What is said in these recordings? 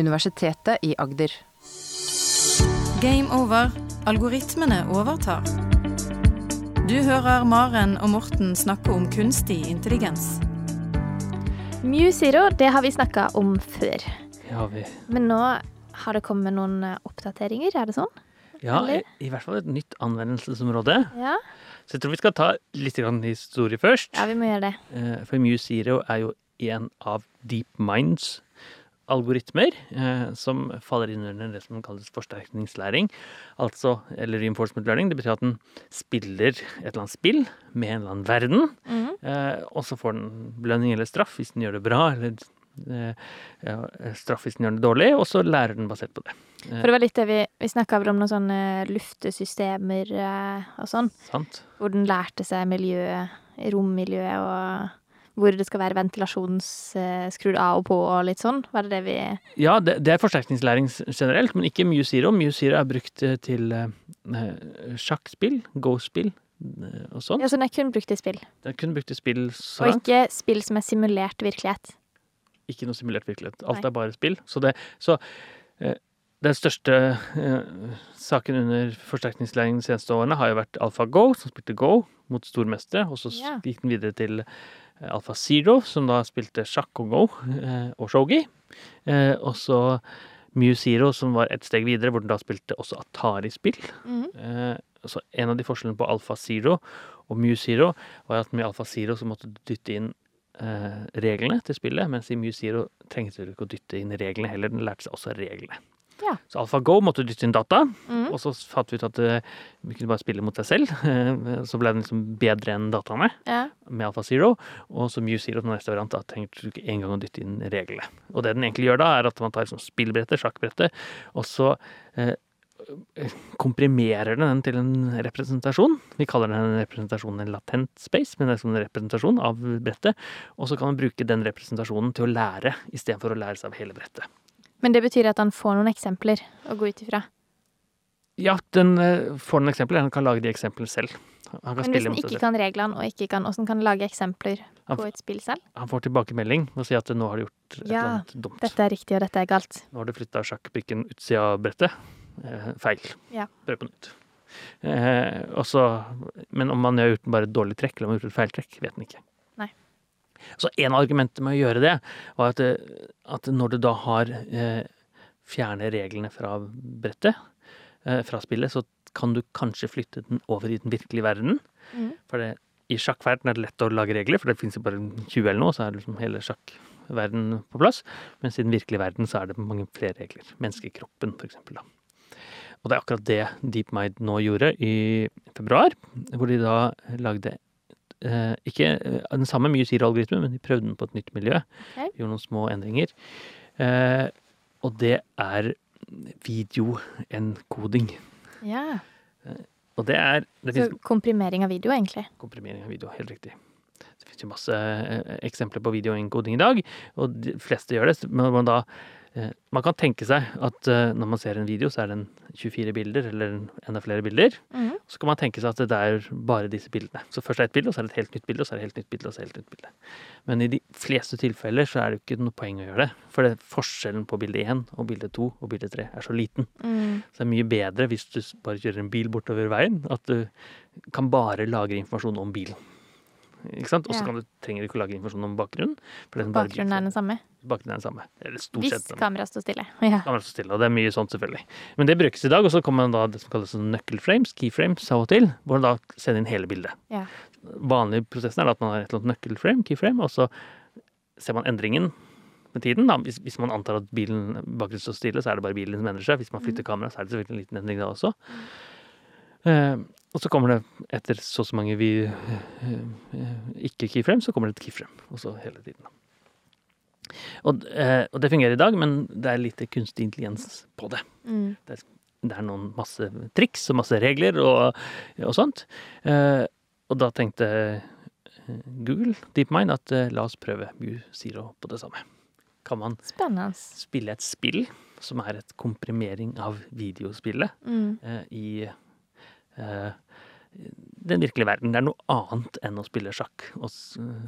Universitetet i Agder. Game over. Algoritmene overtar. Du hører Maren og Morten snakke om kunstig intelligens. MuZero, det har vi snakka om før. Det har vi. Men nå har det kommet noen eh, oppdateringer, er det sånn? Ja, i, i hvert fall et nytt anvendelsesområde. Ja. Så jeg tror vi skal ta litt historie først. Ja, vi må gjøre det. For For MuZero er jo en av DeepMinds algoritmer eh, som faller inn under det som kalles forsterkningslæring. Altså, eller reinforcement learning. Det betyr at den spiller et eller annet spill med en eller annen verden. Mhm. Eh, og så får den belønning eller straff hvis den gjør det bra, eller eh, ja, straff hvis den gjør det dårlig, og så lærer den basert på det. For det var litt det vi, vi snakka om noen sånne luftesystemer eh, og sånn. Sant? Hvor den lærte seg miljøet, rommiljøet og hvor det skal være ventilasjonsskrudd av og på og litt sånn. Var det det vi Ja, det, det er forsterkningslæring generelt, men ikke mye zero. Mye zero er brukt eh, til eh, eh, sjakkspill, go-spill eh, og sånn. Ja, så den er kun brukt i spill. Den er kun brukt i spill så Og ikke spill som er simulert virkelighet. Ikke noe simulert virkelighet. Alt Nei. er bare spill. Så, det, så eh, den største eh, saken under forsterkningslæring de seneste årene har jo vært AlphaGo, som spilte Go mot stormestere, og så Ja. gikk den videre til eh, Zero, som da spilte sjakk og Go eh, og shogi. Eh, og så Mew Zero, som var et steg videre, hvor den da spilte også Atari-spill. Mhm. Eh, så en av de forskjellene på Alfa Zero og Mew Zero var at med Alfa Zero så måtte du dytte inn eh, reglene til spillet, mens i Mew Zero trengte du ikke å dytte inn reglene heller, den lærte seg også reglene. Ja. Så AlfaGo måtte dytte inn data, mm. og så fant vi ut at eh, vi kunne bare spille mot seg selv. eh, så ble den liksom bedre enn dataene Ja. med AlphaZero Og så MuZero til neste variant, da trengte du ikke engang å dytte inn reglene. Og det den egentlig gjør da, er at man tar liksom spillbrettet, sjakkbrettet, og så eh, komprimerer den den til en representasjon. Vi kaller den representasjonen en latent space, men det er som en representasjon av brettet. Og så kan man bruke den representasjonen til å lære, istedenfor å lære seg av hele brettet. Men det betyr at han får noen eksempler å gå ut ifra. Ja, den eh, får noen eksempler. Han kan lage de eksemplene selv. Han kan Men hvis han ikke kan reglene, og ikke kan hvordan kan han lage eksempler på et spill selv? Han får tilbakemelding og sier at nå har du gjort et eller annet dumt. Dette er riktig, og dette er galt. Nå har du flytta sjakkbrikken utsida av brettet. Eh, feil. Ja. Prøv på nytt. Eh, også, men om man har gjort bare et dårlig trekk, eller om man har gjort et feiltrekk, vet man ikke. Så en av argumentene med å gjøre det, var at, at når du da har eh, fjerner reglene fra brettet, eh, fra spillet, så kan du kanskje flytte den over i den virkelige verden. Mm. For det, i sjakkverden er det lett å lage regler, for det finnes jo bare 20 eller noe, så er liksom hele sjakkverden på plass. Mens i den virkelige verden så er det mange flere regler. Menneskekroppen, for eksempel. Da. Og det er akkurat det DeepMind nå gjorde i februar, hvor de da lagde eh, ikke eh, den samme mye algoritme men de prøvde den på et nytt miljø. Okay. Gjorde noen små endringer. Eh, og det er videoenkoding. Ja. Og det er det Så finnes komprimering av video, egentlig. komprimering av video, helt riktig. Det finnes jo masse eh, eksempler på videoenkoding i dag, og de fleste gjør det. Men man, da, eh, man kan tenke seg at eh, når man ser en video, så er det 24 bilder, eller enda flere bilder. Mm. Så kan man tenke seg at det er bare disse bildene. Så først er det et bilde, og så er det et helt nytt bilde, og så er det et helt nytt bilde, og så er det et helt nytt bilde. Men i de fleste tilfeller så er det jo ikke noe poeng å gjøre det. For det, forskjellen på bilde 1 og bilde 2 og bilde 3 er så liten. Mm. Så det er mye bedre hvis du bare kjører en bil bortover veien, at du kan bare lagre informasjon om bilen. Ikke sant? Og så Ja. trenger du ikke å lage informasjon om bakgrunnen. Det er Bakgrunnen er den samme. Bakgrunnen er den samme. Eller stort Hvis sett. den kameraet står stille. Ja. kameraet står stille, og det er mye sånt selvfølgelig. Men det brukes i dag, og så kommer man da det som kalles sånn nøkkelframes, keyframes av og til, hvor man da sender inn hele bildet. Ja. Vanlig prosessen er at man har et eller annet nøkkelframe, keyframe, og så ser man endringen med tiden. Da. Hvis, hvis man antar at bilen bakgrunnen står stille, så er det bare bilen som endrer seg. Hvis man flytter kameraet, så er det selvfølgelig en liten endring da også. Eh, og så kommer det etter så og så mange vi, eh, eh, ikke-keyframe, så kommer det et keyframe. Og så hele tiden. Og, eh, og det fungerer i dag, men det er lite kunstig intelligens på det. Mm. Det er noen masse triks og masse regler og, og sånt. Eh, og da tenkte Google, DeepMind, at la oss prøve MuZero på det samme. Kan man Spennende. spille et spill som er et komprimering av videospillet Mm. eh, i den virkelige verden. Det er noe annet enn å spille sjakk. Og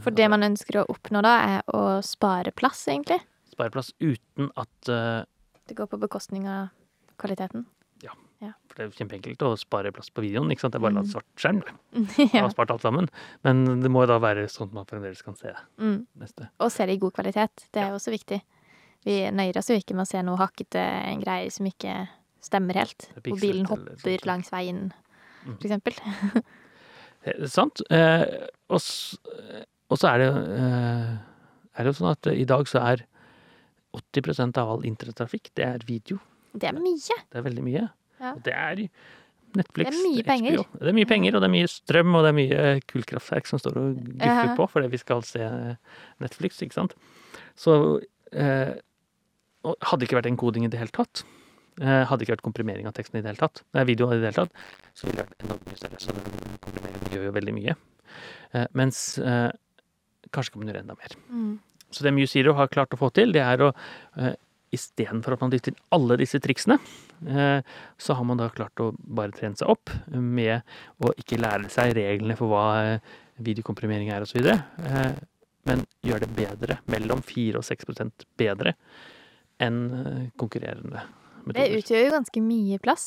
For det man ønsker å oppnå da, er å spare plass, egentlig. spare plass uten at uh, Det går på bekostning av kvaliteten. ja, For det er kjempeenkelt å spare plass på videoen. ikke sant? Det er bare å la Mm. svart skjerm. Ja. har spart alt sammen. Men det må jo da være sånn at man fremdeles kan se mm. neste. Og se det i god kvalitet. Det er Ja. også viktig. Vi nøyer oss jo ikke med å se noe hakkete greier som ikke stemmer helt. Det er Hvor pixlet bilen hopper langs veien. For eksempel. Det er Sant. Eh, og, s- eh, og så er det, eh, er det jo sånn at eh, i dag så er 80% av all internettrafikk, det er video. Det er mye. Det er veldig mye. Ja. Og det er Netflix. Det er mye HBO. penger. Det er mye penger, og det er mye strøm, og det er mye eh, kullkraftverk som står og guffer på fordi vi skal se eh, Netflix, ikke sant. Så eh, hadde det ikke vært en koding i det hele tatt, eh, hadde ikke vært komprimering av teksten i det hele tatt, nei, video i det hele tatt, så ville det vært enormt mye større. Så den komprimeringen gjør jo veldig mye. Eh, mens eh, kanskje kan man gjøre enda mer. Mm. Så det MuZero har klart å få til, det er å Istedenfor at man dytter inn alle disse triksene, eh, så har man da klart å bare trene seg opp med å ikke lære seg reglene for hva eh, videokomprimering er osv., men gjøre det bedre. Mellom 4 og 6% bedre enn eh, konkurrerende Det utgjør jo ganske mye plass.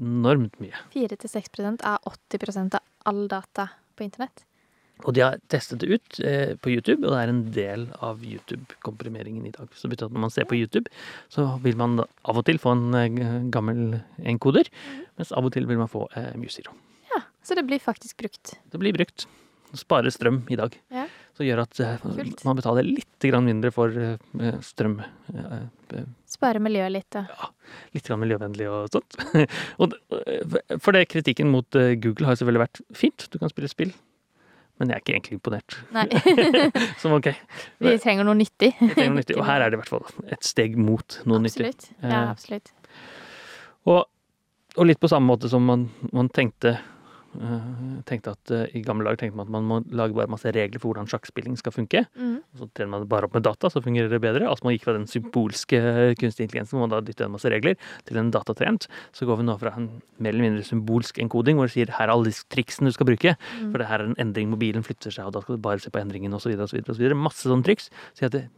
Enormt mye. 4-6% av 80% av all data på internett. Og de har testet det ut eh, på YouTube, og det er en del av YouTube-komprimeringen i dag. Så det betyr at når man ser på YouTube, så vil man av og til få en eh, gammel enkoder, mens av og til vil man få eh, MuZero. Ja, Så det blir faktisk brukt. Det blir brukt. Sparer strøm i dag. Ja. Så gjør at eh, Kult. man betaler litt grann mindre for eh, strøm. eh, eh, Spare miljøet litt og litt grann miljøvennlig og sånt. for det kritikken mot Google har selvfølgelig vært fint. Du kan spille spill. Men jeg er ikke egentlig imponert. Nei. Som ok. Vi trenger noe nyttig. Trenger noe nyttig. Og her er det i hvert fall et steg mot noe nyttig. Absolutt. Ja, Eh, absolutt. Og, og litt på samme måte som man, man tenkte tenkte at eh, I gamle dager tenkte man at man må lage bare masse regler for hvordan sjakkspilling skal funke. Mm. Så trener man det bare opp med data, så fungerer det bedre. Altså man gikk fra den symbolske kunstig intelligensen, hvor man da dytter en masse regler, til en datatrent. Så går vi nå fra en mer eller mindre symbolsk enkoding, hvor du sier her er alle disse triksene du skal bruke. Mm. For det her er en endring, mobilen flytter seg, og da skal du bare se på endringen osv. Masse sånne triks. Så jeg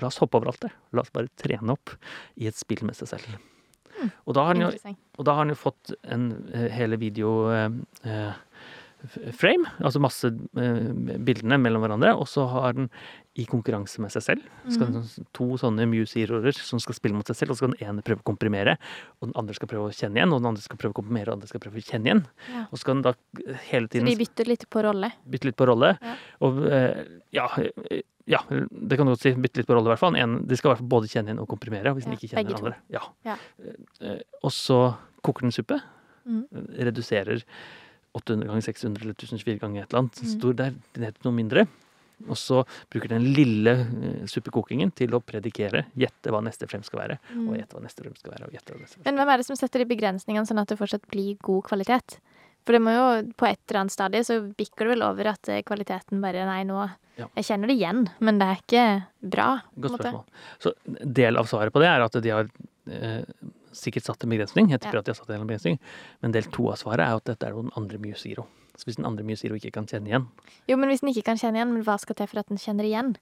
la oss hoppe over alt det. La oss bare trene opp i et spill med seg selv. Mm. Og da har han jo og da har han jo fått en eh, hele video eh, eh, frame, altså masse eh, bildene mellom hverandre, og så har den i konkurranse med seg selv. Skal den, to sånne Muse-heroer som skal spille mot seg selv, og så skal den ene prøve å komprimere, og den andre skal prøve å kjenne igjen, og den andre skal prøve å komprimere, og den andre skal prøve å kjenne igjen. Ja. Og så skal den da hele hele Så tiden de bytter litt på rolle. bytte litt på rolle. Ja. Og eh, ja, eh, ja, det kan du godt si. Bytte litt på rolle, i hvert fall. En, de skal i hvert fall både kjenne igjen og komprimere. Hvis den Ja, ikke kjenner begge to. Ja. Ja. Og så koker den suppe. Mm. Reduserer 800 ganger 600 eller 1024 ganger et eller annet. Mm. Stor der, til noe mindre. Og så bruker den lille eh, suppekokingen til å predikere, gjette hva neste frem skal være, og Mm. gjette hva neste frem skal være. og gjette hva neste frem Men hvem er det som setter de begrensningene, sånn at det fortsatt blir god kvalitet? For det må jo, på et eller annet stadie så bikker det vel over at eh, kvaliteten bare Nei, nå Ja. Jeg kjenner det igjen, men det er ikke bra. Godt spørsmål. Så del av svaret på det er at de har eh, sikkert satt en begrensning. Jeg tipper Ja. at de har satt en begrensning. Men del to av svaret er at dette er jo den andre Muse Zero. Så hvis den andre Muse Zero ikke kan kjenne igjen Jo, men hvis den ikke kan kjenne igjen, men hva skal til for at den kjenner igjen?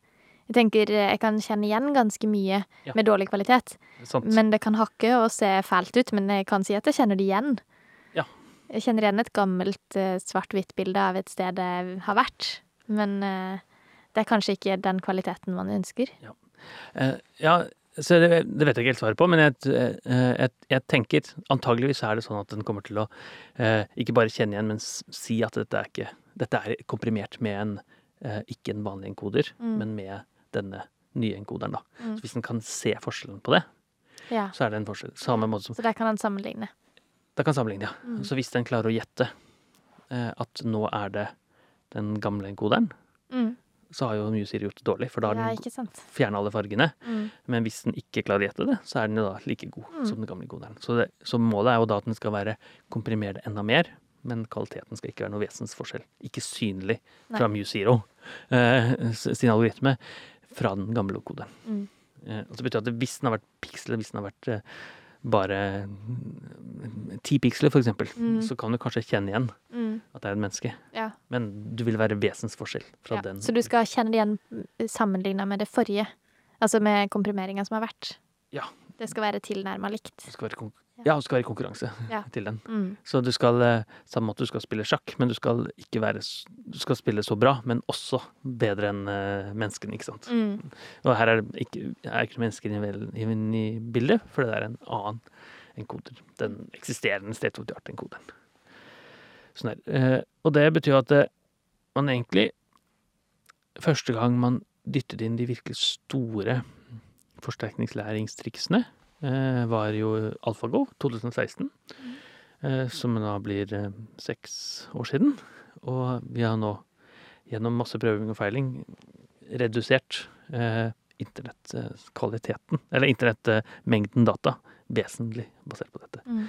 Jeg tenker eh, jeg kan kjenne igjen ganske mye Ja. med dårlig kvalitet. sant? Men det kan hakke og se fælt ut, men jeg kan si at jeg kjenner det igjen. Ja. Jeg kjenner igjen et gammelt eh, svart-hvitt-bilde av et sted jeg har vært, men eh, det er kanskje ikke den kvaliteten man ønsker. Eh, ja, så det, det vet jeg ikke helt svaret på, men jeg, eh, jeg, jeg tenker antageligvis er det sånn at den kommer til å eh, ikke bare kjenne igjen, men si at dette er, ikke, dette er komprimert med en eh, ikke en vanlig enkoder, Mm. men med denne nye enkoderen. da. Mm. Så hvis den kan se forskjellen på det, Ja. så er det en forskjell. Samme måte som Så der kan den sammenligne. Da kan sammenligne, ja. Mm. Så hvis den klarer å gjette eh, at nå er det den gamle enkoderen, Mm. Så har jo Musir gjort det dårlig, for da har den fjerna alle fargene. Mm. Men hvis den ikke klarer å gjette det, så er den jo da like god Mm. som den gamle enkoderen. Så, det, så målet er jo da at den skal være komprimert enda mer, men kvaliteten skal ikke være noe vesensforskjell. Ikke synlig fra Muse Zero eh, sin algoritme fra den gamle koderen. Mm. Eh, og så betyr det at hvis den har vært piksel, hvis den har vært eh, bare mm, ti piksler, for eksempel, Mm. så kan du kanskje kjenne igjen Mm. at det er et menneske. Ja. Men du vil være vesensforskjell fra ja. den. Så du skal kjenne det igjen sammenligna med det forrige? Altså med komprimeringa som har vært? Ja. Det skal være tilnærma likt. Det skal være Ja. du skal være i konkurranse Ja. til den. Mm. Så du skal eh, samme måte du skal spille sjakk, men du skal ikke være Du skal spille så bra, men også bedre enn eh, menneskene, ikke sant. Mm. Og her er det ikke, er ikke mennesker inne i, bildet, for det er en annen enkoder. Den eksisterende state of the art-enkoderen. Sånn der. Eh, og det betyr at man egentlig Første gang man dyttet inn de virkelig store forsterkningslæringstriksene, var jo AlphaGo 2016. Eh, som da blir eh, seks år siden. Og vi har nå gjennom masse prøving og feiling redusert eh, internettkvaliteten, eller internettmengden data, vesentlig basert på dette. Mm.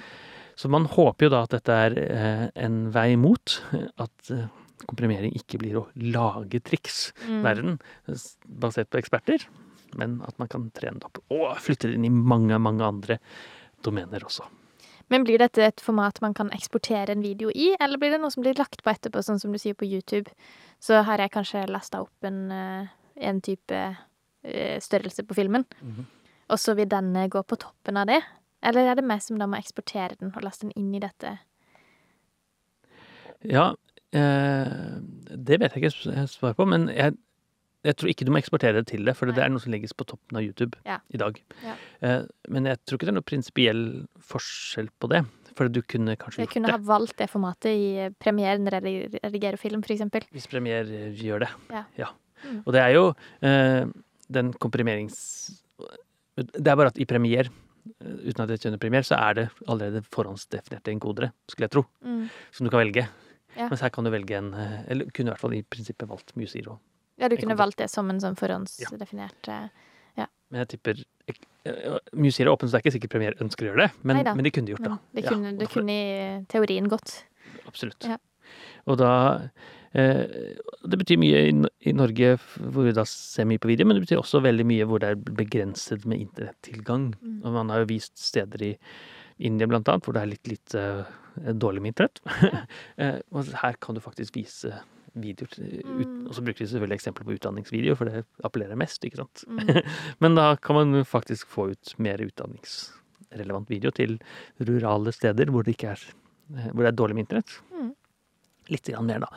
Så man håper jo da at dette er eh, en vei mot at eh, komprimering ikke blir å lage triks Mm. verden basert på eksperter, men at man kan trene det opp og flytte det inn i mange, mange andre domener også. Men blir dette et format man kan eksportere en video i, eller blir det noe som blir lagt på etterpå, sånn som du sier på YouTube? Så har jeg kanskje lasta opp en, eh, en type eh, størrelse på filmen, og så vil denne gå på toppen av det? Eller er det meg som da må eksportere den og laste den inn i dette? Ja, eh, det vet jeg ikke svar på, men jeg, jeg tror ikke du må eksportere det til det, for det er noe som legges på toppen av YouTube Ja. i dag. Ja. Eh, men jeg tror ikke det er noe prinsipiell forskjell på det, for du kunne kanskje Jeg gjort kunne det ha valgt det formatet i premieren når jeg redigerer film, eksempel. hvis Premiere gjør det. Ja. Mm. Og det er jo eh, den komprimerings... Det er bare at i Premiere, eh, uten at jeg kjenner Premiere, så er det allerede forhåndsdefinerte enkodere, skulle jeg tro, Mm. som du kan velge. Ja. Mens her kan du velge en eh, Eller kunne i hvert fall i prinsippet valgt Muse Zero. Ja, du kunne valgt det som en sånn forhåndsdefinert ja. Men jeg tipper Mye sier Zero er åpen, så det er ikke sikkert Premier ønsker å gjøre det, men, men de kunne gjort det. Det kunne, ja, det kunne i teorien gått. Absolutt. Ja. Og da eh, Det betyr mye i, i Norge hvor vi da ser mye på video, men det betyr også veldig mye hvor det er begrenset med internettilgang. Mm. Og man har jo vist steder i India blant annet hvor det er litt, litt eh, dårlig med internett. Ja. og her kan du faktisk vise videoer. Ut, Mm. og så bruker vi selvfølgelig eksempler på utdanningsvideo, for det appellerer mest, ikke sant. Mm. Men da kan man faktisk få ut mer utdanningsrelevant video til rurale steder hvor det ikke er, eh, hvor det er dårlig med internett. Mm. Litt grann mer, da.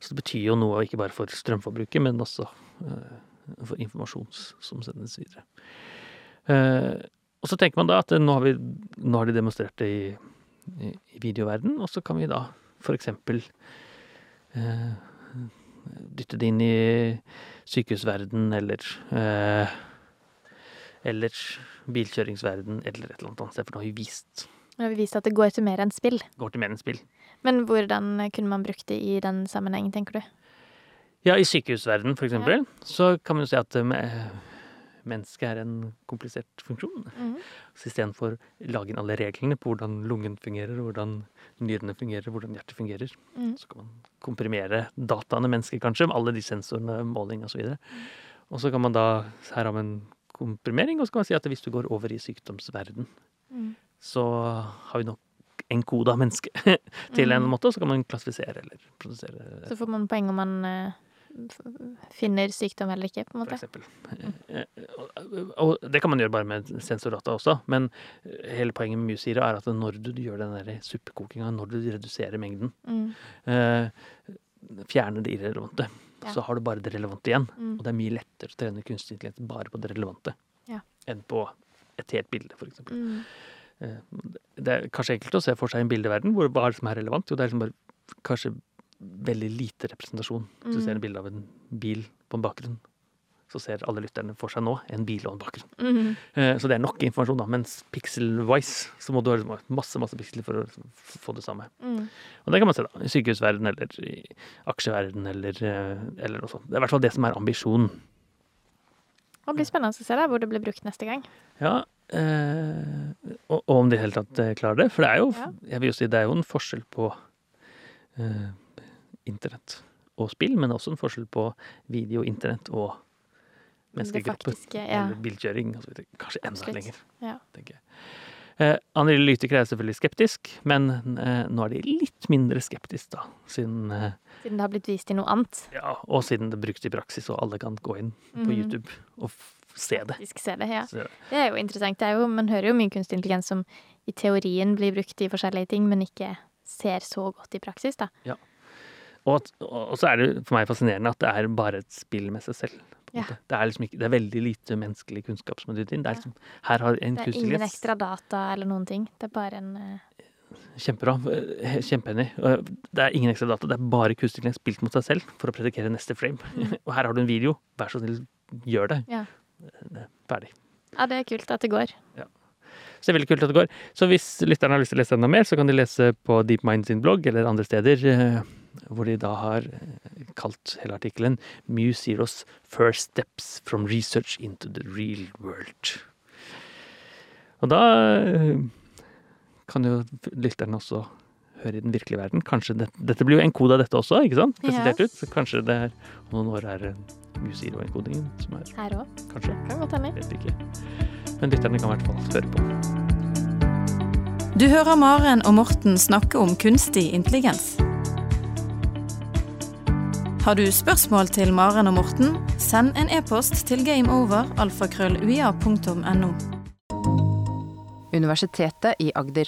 Så det betyr jo noe ikke bare for strømforbruket, men også uh, for informasjon som sendes videre. Uh, og så tenker man da at eh, nå har, vi, nå har de demonstrert det i, i, i videoverden, og så kan vi da for eksempel eh, dytte det inn i sykehusverden eller eh, eller bilkjøringsverden eller et eller annet sted, for nå har vi vist Nå har vi vist at det går til mer enn spill. går til mer enn spill. Men hvordan kunne man brukt det i den sammenhengen, tenker du? Ja, i sykehusverden for eksempel, så kan man jo si at eh, mennesket er en komplisert funksjon. Mm. Så istedenfor å lage inn alle reglene på hvordan lungen fungerer, hvordan nyrene fungerer, hvordan hjertet fungerer, Mm. så kan man komprimere dataene mennesker kanskje, med alle de sensorene, måling osv. Og, og så kan man da, her har man komprimering, og så kan man si at hvis du går over i sykdomsverden, Mm. så har vi nok en kode av menneske til en Mm. måte, og så kan man klassifisere eller produsere Så får man poeng om man eh, finner sykdom eller ikke, på en måte. for eksempel. Eh, Og, det kan man gjøre bare med sensordata også, men hele poenget med Musira er at når du gjør den der suppekokinga, når du reduserer mengden, Mm. eh, fjerner det irrelevante, Ja. så har du bare det relevante igjen. Mm. Og det er mye lettere å trene kunstig intelligens bare på det relevante Ja. enn på et helt bilde, for eksempel. Mm. Eh, Det er kanskje enkelt å se for seg en bildeverden hvor hva er det som er relevant? Jo, det er liksom bare kanskje veldig lite representasjon. Hvis du ser Mm. et bilde av en bil på en bakgrunn, så ser alle lytterne for seg nå en bil og en bakgrunn. Mm. Eh, Så det er nok informasjon, da. Mens pixel-wise så må du ha masse masse piksler for å få det samme. Mm. Og det kan man se da, i sykehusverden eller i aksjeverden eller, eh, eller noe sånt. Det er i hvert fall det som er ambisjonen. Det blir spennende å se da, hvor det blir brukt neste gang. Ja, eh, og, og om de i det hele tatt eh, klarer det. For det er jo, Ja. jeg vil jo si, det er jo en forskjell på eh, internett og spill, men også en forskjell på video, internett og menneskekropper. faktiske, ja. Eller bilkjøring og så videre. Kanskje enda Absolutt. lenger, Ja. tenker jeg. Eh, analytikere er selvfølgelig skeptisk, men eh, nå er de litt mindre skeptisk, da. Siden, eh, Siden det har blitt vist i noe annet. ja, og siden det brukes i praksis, og alle kan gå inn på mm. YouTube og se det. Se det, ja. se Det er jo interessant. Det er jo, man hører jo mye kunstig intelligens som i teorien blir brukt i forskjellige ting, men ikke ser så godt i praksis, da. Og, og så er det for meg fascinerende at det er bare et spill med seg selv. Ja. Det, er liksom ikke, det er veldig lite menneskelig kunnskap som er dyttet inn. Det er liksom, her har en Det er ingen ekstra data eller noen ting. Det er bare en eh, Kjempebra. eh, Kjempeenig. Det er ingen ekstra data, det er bare kunstig spilt mot seg selv for å predikere neste frame. Og her har du en video. Vær så snill, gjør det. Ja. Er Ferdig. Ja, det er kult at det går. Så det er veldig kult at det går. Så hvis lytterne har lyst til å lese enda mer, så kan de lese på DeepMind sin blogg eller andre steder, eh, hvor de da har eh, kalt hele artikkelen 'Mew Zeros First Steps from Research into the Real World'. Og da eh, kan jo lytterne også høre i den virkelige verden. Kanskje det, Dette blir jo en kode av dette også, ikke sant? Presentert ut. Så kanskje det er om noen år er det Mew Zero-enkodingen som er Her òg. Kanskje. Kan godt hende. Vet ikke. Men lytterne kan i hvert fall høre på. Du hører Maren og Morten snakke om kunstig intelligens. Har du spørsmål til Maren og Morten, send en e-post til gameover.alfakrølluia.no. Universitetet i Agder.